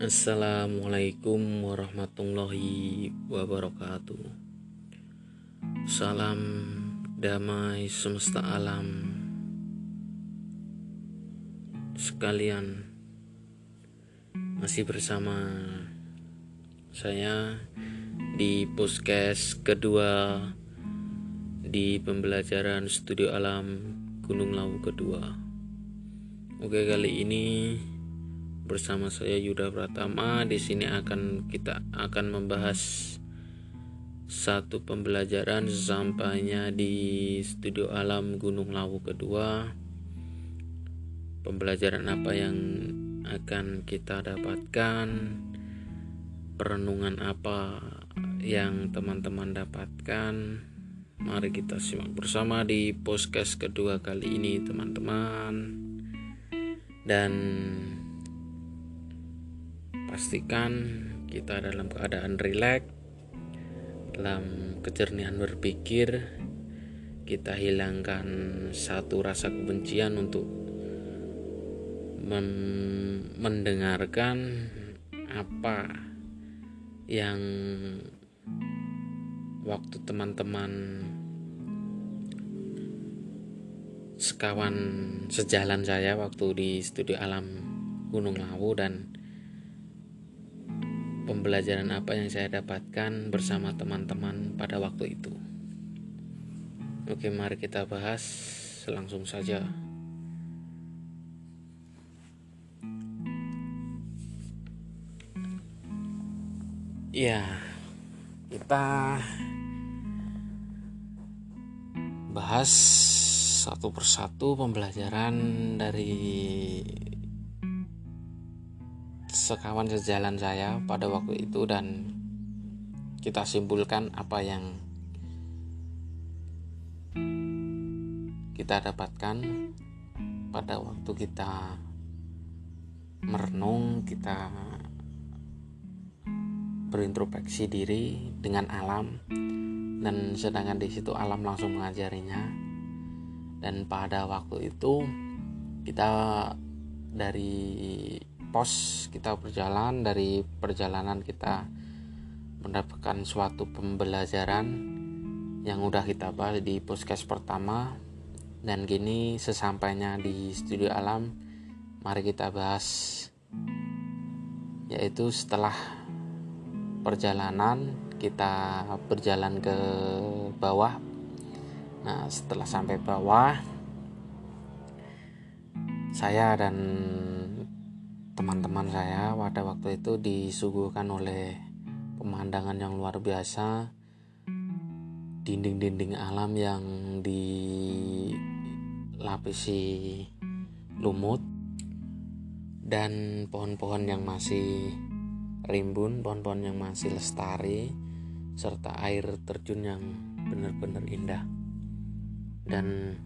Assalamualaikum warahmatullahi wabarakatuh. Salam damai semesta alam sekalian. Masih bersama saya di podcast kedua di pembelajaran studio alam Gunung Lawu kedua. Oke, kali ini bersama saya Yuda Pratama. Di sini akan kita akan membahas satu pembelajaran sampainya di Studio Alam Gunung Lawu kedua. Pembelajaran apa yang akan kita dapatkan? Perenungan apa yang teman-teman dapatkan? Mari kita simak bersama di podcast kedua kali ini, teman-teman. Dan pastikan kita dalam keadaan rileks dalam kejernihan berpikir kita hilangkan satu rasa kebencian untuk mendengarkan apa yang waktu teman-teman sekawan sejalan saya waktu di studio alam Gunung Lawu dan pembelajaran apa yang saya dapatkan bersama teman-teman pada waktu itu. Oke, mari kita bahas langsung saja. Ya, kita bahas satu persatu pembelajaran dari sekawan sejalan saya pada waktu itu dan kita simpulkan apa yang kita dapatkan pada waktu kita merenung, kita berintrospeksi diri dengan alam dan sedangkan di situ alam langsung mengajarinya. Dan pada waktu itu kita dari pos kita berjalan dari perjalanan kita mendapatkan suatu pembelajaran yang udah kita bahas di podcast pertama. Dan gini sesampainya di studio alam mari kita bahas. Yaitu setelah perjalanan kita berjalan ke bawah. Nah setelah sampai bawah saya dan teman-teman saya pada waktu itu disuguhkan oleh pemandangan yang luar biasa dinding-dinding alam yang dilapisi lumut dan pohon-pohon yang masih rimbun, pohon-pohon yang masih lestari serta air terjun yang benar-benar indah. Dan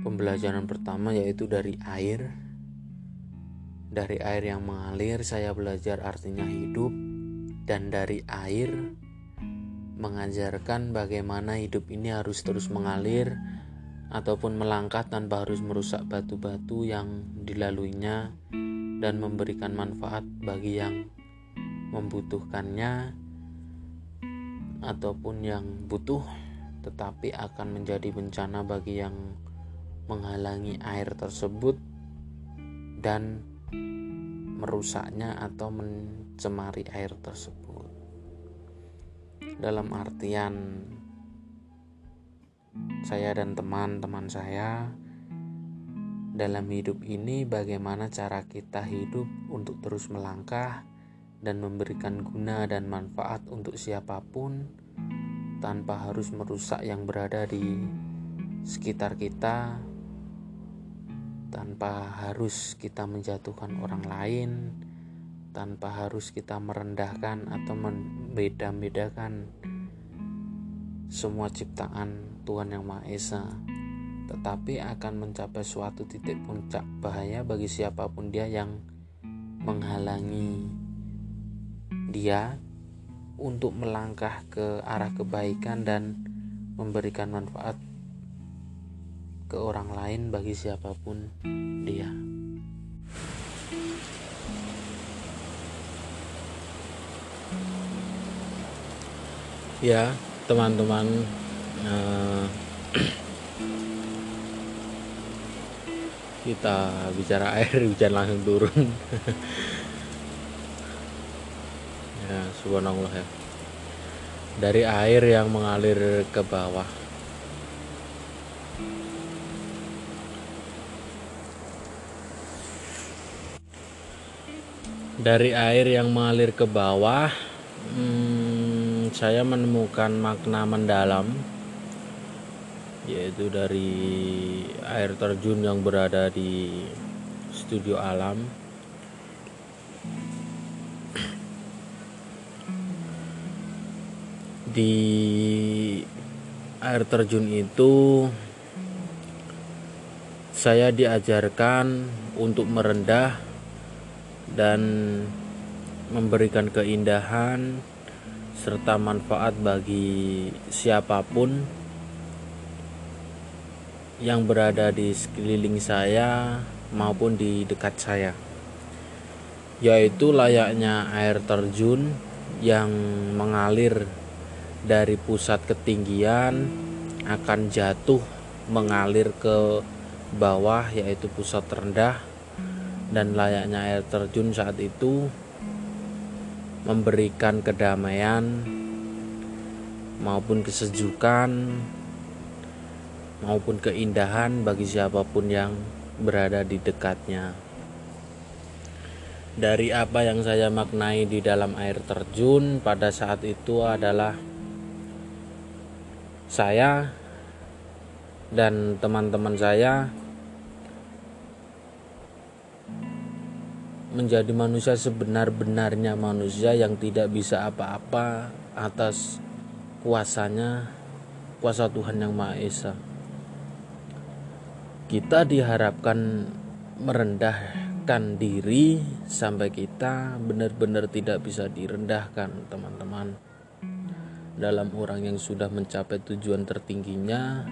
pembelajaran pertama yaitu dari air dari air yang mengalir saya belajar artinya hidup. Dan dari air mengajarkan bagaimana hidup ini harus terus mengalir ataupun melangkah tanpa harus merusak batu-batu yang dilaluinya dan memberikan manfaat bagi yang membutuhkannya ataupun yang butuh tetapi akan menjadi bencana bagi yang menghalangi air tersebut dan merusaknya atau mencemari air tersebut. Dalam artian saya dan teman-teman saya dalam hidup ini bagaimana cara kita hidup untuk terus melangkah dan memberikan guna dan manfaat untuk siapa pun tanpa harus merusak yang berada di sekitar kita tanpa harus kita menjatuhkan orang lain, tanpa harus kita merendahkan atau membeda-bedakan semua ciptaan Tuhan Yang Maha Esa, tetapi akan mencapai suatu titik puncak bahaya bagi siapa pun dia yang menghalangi dia untuk melangkah ke arah kebaikan dan memberikan manfaat ke orang lain bagi siapa pun dia. Ya, teman-teman, eh, kita bicara air hujan langsung turun. ya, subhanallah ya. Dari air yang mengalir ke bawah dari air yang mengalir ke bawah hmm, saya menemukan makna mendalam yaitu dari air terjun yang berada di studio alam. Di air terjun itu saya diajarkan untuk merendah dan memberikan keindahan serta manfaat bagi siapa pun yang berada di sekeliling saya maupun di dekat saya yaitu layaknya air terjun yang mengalir dari pusat ketinggian akan jatuh mengalir ke bawah yaitu pusat rendah dan layaknya air terjun saat itu memberikan kedamaian maupun kesejukan maupun keindahan bagi siapa pun yang berada di dekatnya. Dari apa yang saya maknai di dalam air terjun pada saat itu adalah saya dan teman-teman saya menjadi manusia sebenar-benarnya manusia yang tidak bisa apa-apa atas kuasanya kuasa Tuhan yang Maha Esa. Kita diharapkan merendahkan diri sampai kita benar-benar tidak bisa direndahkan teman-teman. Dalam orang yang sudah mencapai tujuan tertingginya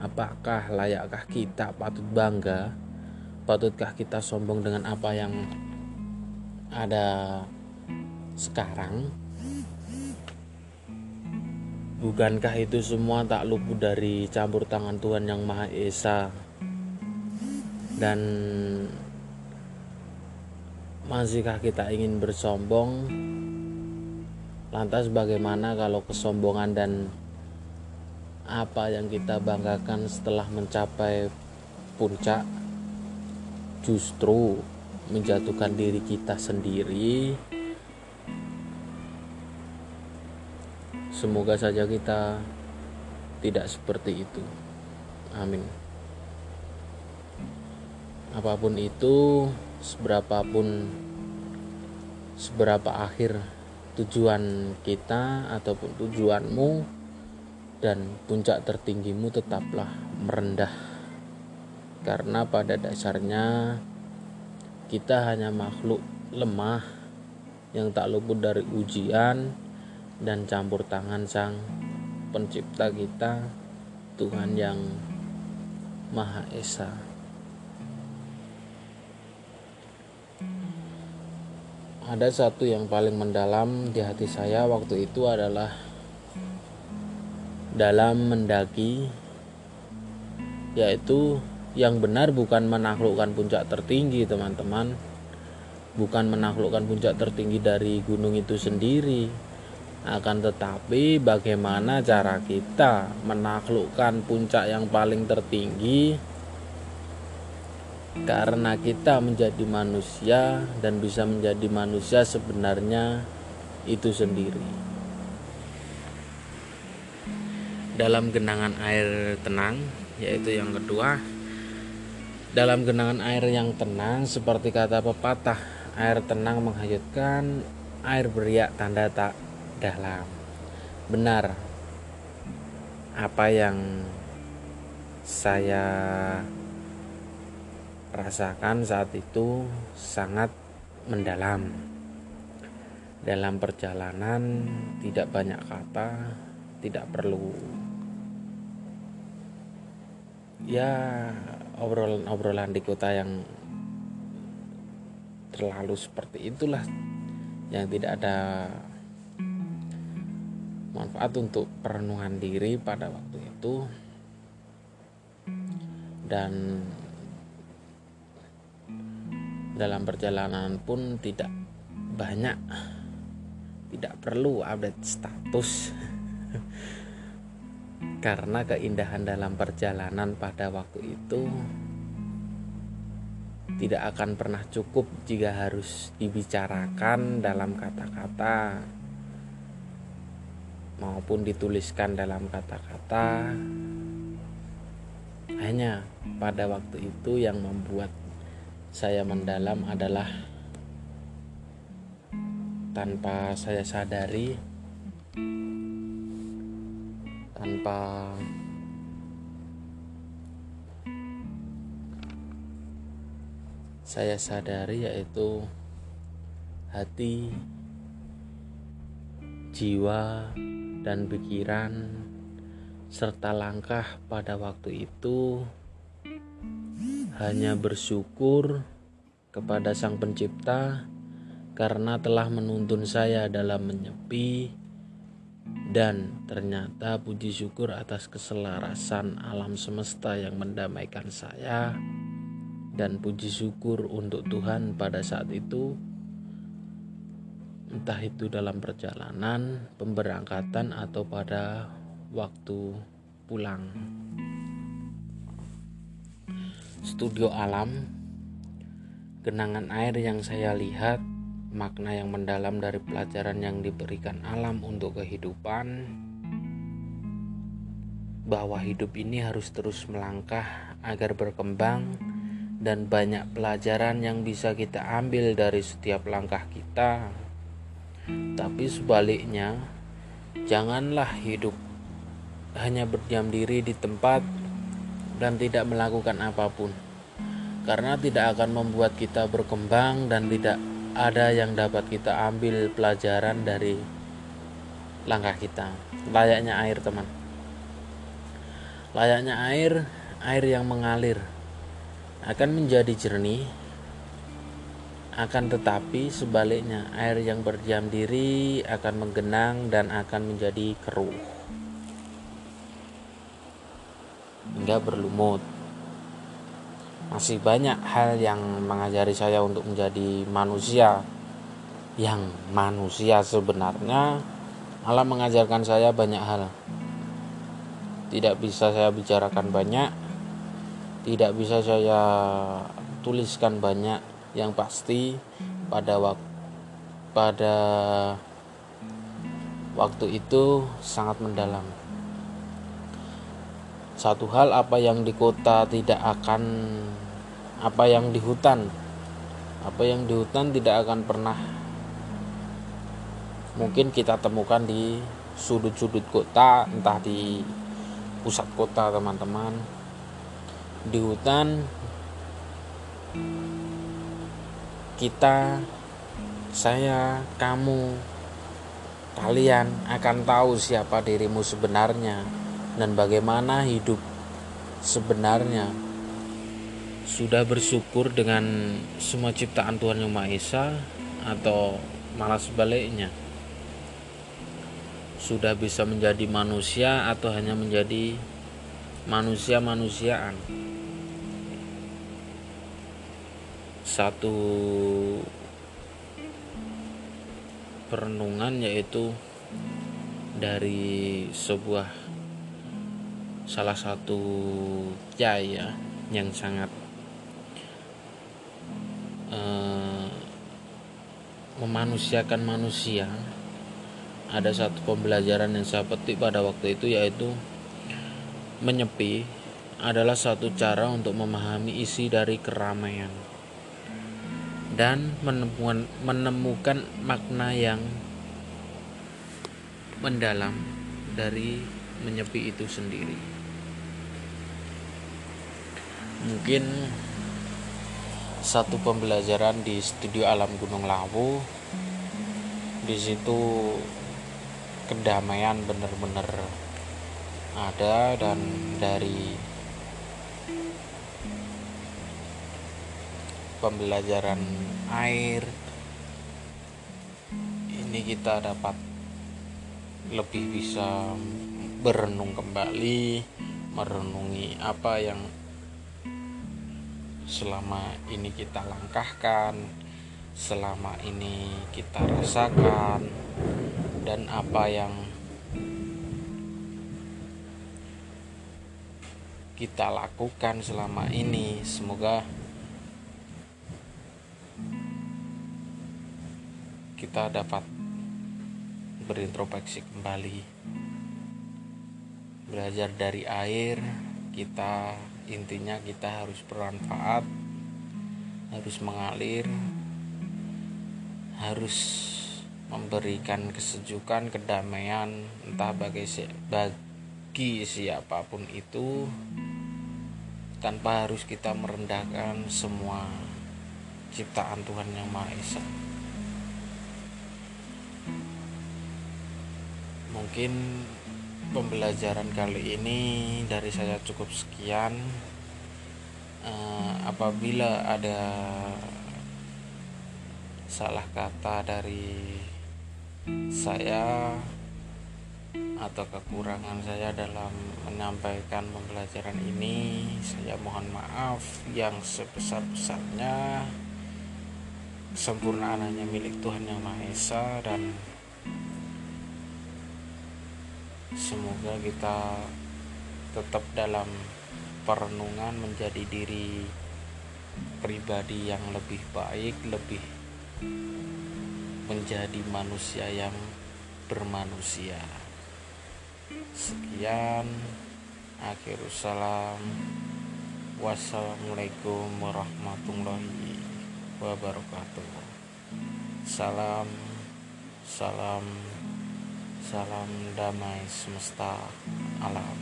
apakah layakkah kita patut bangga patutkah kita sombong dengan apa yang ada sekarang? Bukankah itu semua tak luput dari campur tangan Tuhan yang Maha Esa? Dan masihkah kita ingin bersombong? Lantas bagaimana kalau kesombongan dan apa yang kita banggakan setelah mencapai puncak justru menjatuhkan diri kita sendiri Semoga saja kita tidak seperti itu. Amin. Apa pun itu, seberapapun seberapa akhir tujuan kita ataupun tujuanmu dan puncak tertinggimu tetaplah merendah karena pada dasarnya kita hanya makhluk lemah yang tak luput dari ujian dan campur tangan sang pencipta kita Tuhan yang Maha Esa. ada satu yang paling mendalam di hati saya waktu itu adalah dalam mendaki yaitu yang benar bukan menaklukkan puncak tertinggi teman-teman. Bukan menaklukkan puncak tertinggi dari gunung itu sendiri. Akan tetapi bagaimana cara kita menaklukkan puncak yang paling tertinggi? Karena kita menjadi manusia dan bisa menjadi manusia sebenarnya itu sendiri. Dalam genangan air tenang, yaitu yang kedua, dalam genangan air yang tenang, seperti kata pepatah, air tenang menghanyutkan, air beriak tanda tak dalam. Benar, apa yang saya rasakan saat itu sangat mendalam. Dalam perjalanan tidak banyak kata, tidak perlu ya obrolan-obrolan di kota yang terlalu seperti itulah yang tidak ada manfaat untuk perenungan diri pada waktu itu. Dan dalam perjalanan pun tidak banyak tidak perlu update status karena keindahan dalam perjalanan pada waktu itu tidak akan pernah cukup jika harus dibicarakan dalam kata-kata maupun dituliskan dalam kata-kata. Hanya pada waktu itu yang membuat saya mendalam adalah tanpa saya sadari tanpa saya sadari yaitu hati, jiwa, dan pikiran serta langkah pada waktu itu hanya bersyukur kepada Sang Pencipta karena telah menuntun saya dalam menyepi dan ternyata puji syukur atas keselarasan alam semesta yang mendamaikan saya dan puji syukur untuk Tuhan pada saat itu entah itu dalam perjalanan, pemberangkatan atau pada waktu pulang. Studio alam, genangan air yang saya lihat makna yang mendalam dari pelajaran yang diberikan alam untuk kehidupan bahwa hidup ini harus terus melangkah agar berkembang dan banyak pelajaran yang bisa kita ambil dari setiap langkah kita. Tapi sebaliknya, janganlah hidup hanya berdiam diri di tempat dan tidak melakukan apa pun, karena tidak akan membuat kita berkembang dan tidak ada yang dapat kita ambil pelajaran dari langkah kita. Layaknya air, teman. Layaknya air, air yang mengalir akan menjadi jernih. Akan tetapi sebaliknya, air yang berdiam diri akan menggenang dan akan menjadi keruh. Hingga berlumut masih banyak hal yang mengajari saya untuk menjadi manusia. Yang manusia sebenarnya Allah mengajarkan saya banyak hal. Tidak bisa saya bicarakan banyak. Tidak bisa saya tuliskan banyak. Yang pasti pada waktu pada waktu itu sangat mendalam satu hal apa yang di kota tidak akan apa yang di hutan? Apa yang di hutan tidak akan pernah mungkin kita temukan di sudut-sudut kota entah di pusat kota teman-teman. Di hutan kita saya kamu kalian akan tahu siapa dirimu sebenarnya dan bagaimana hidup sebenarnya. Sudah bersyukur dengan semua ciptaan Tuhan Yang Maha Esa atau malah sebaliknya. Sudah bisa menjadi manusia atau hanya menjadi manusia-manusiaan. Satu perenungan yaitu dari sebuah salah satu jaya yang sangat uh, memanusiakan manusia. Ada satu pembelajaran yang saya petik pada waktu itu yaitu menyepi adalah satu cara untuk memahami isi dari keramaian dan menemukan, menemukan makna yang mendalam dari menyepi itu sendiri mungkin satu pembelajaran di studio alam Gunung Lawu. Di situ kedamaian benar-benar ada dan dari pembelajaran air ini kita dapat lebih bisa berenung kembali merenungi apa yang selama ini kita langkahkan selama ini kita rasakan dan apa yang kita lakukan selama ini. Semoga kita dapat berintrospeksi kembali belajar dari air kita intinya kita harus bermanfaat harus mengalir harus memberikan kesejukan kedamaian entah bagi bagi siapa pun itu tanpa harus kita merendahkan semua ciptaan Tuhan yang Maha Esa. mungkin pembelajaran kali ini dari saya cukup sekian. Uh, apabila ada salah kata dari saya atau kekurangan saya dalam menyampaikan pembelajaran ini saya mohon maaf yang sebesar-besarnya. Kesempurnaan hanya milik Tuhan yang Maha Esa dan semoga kita tetap dalam perenungan menjadi diri pribadi yang lebih baik, lebih menjadi manusia yang bermanusia. Sekian, akhir salam. Wassalamualaikum warahmatullahi wabarakatuh. Salam, salam Salam damai semesta alam.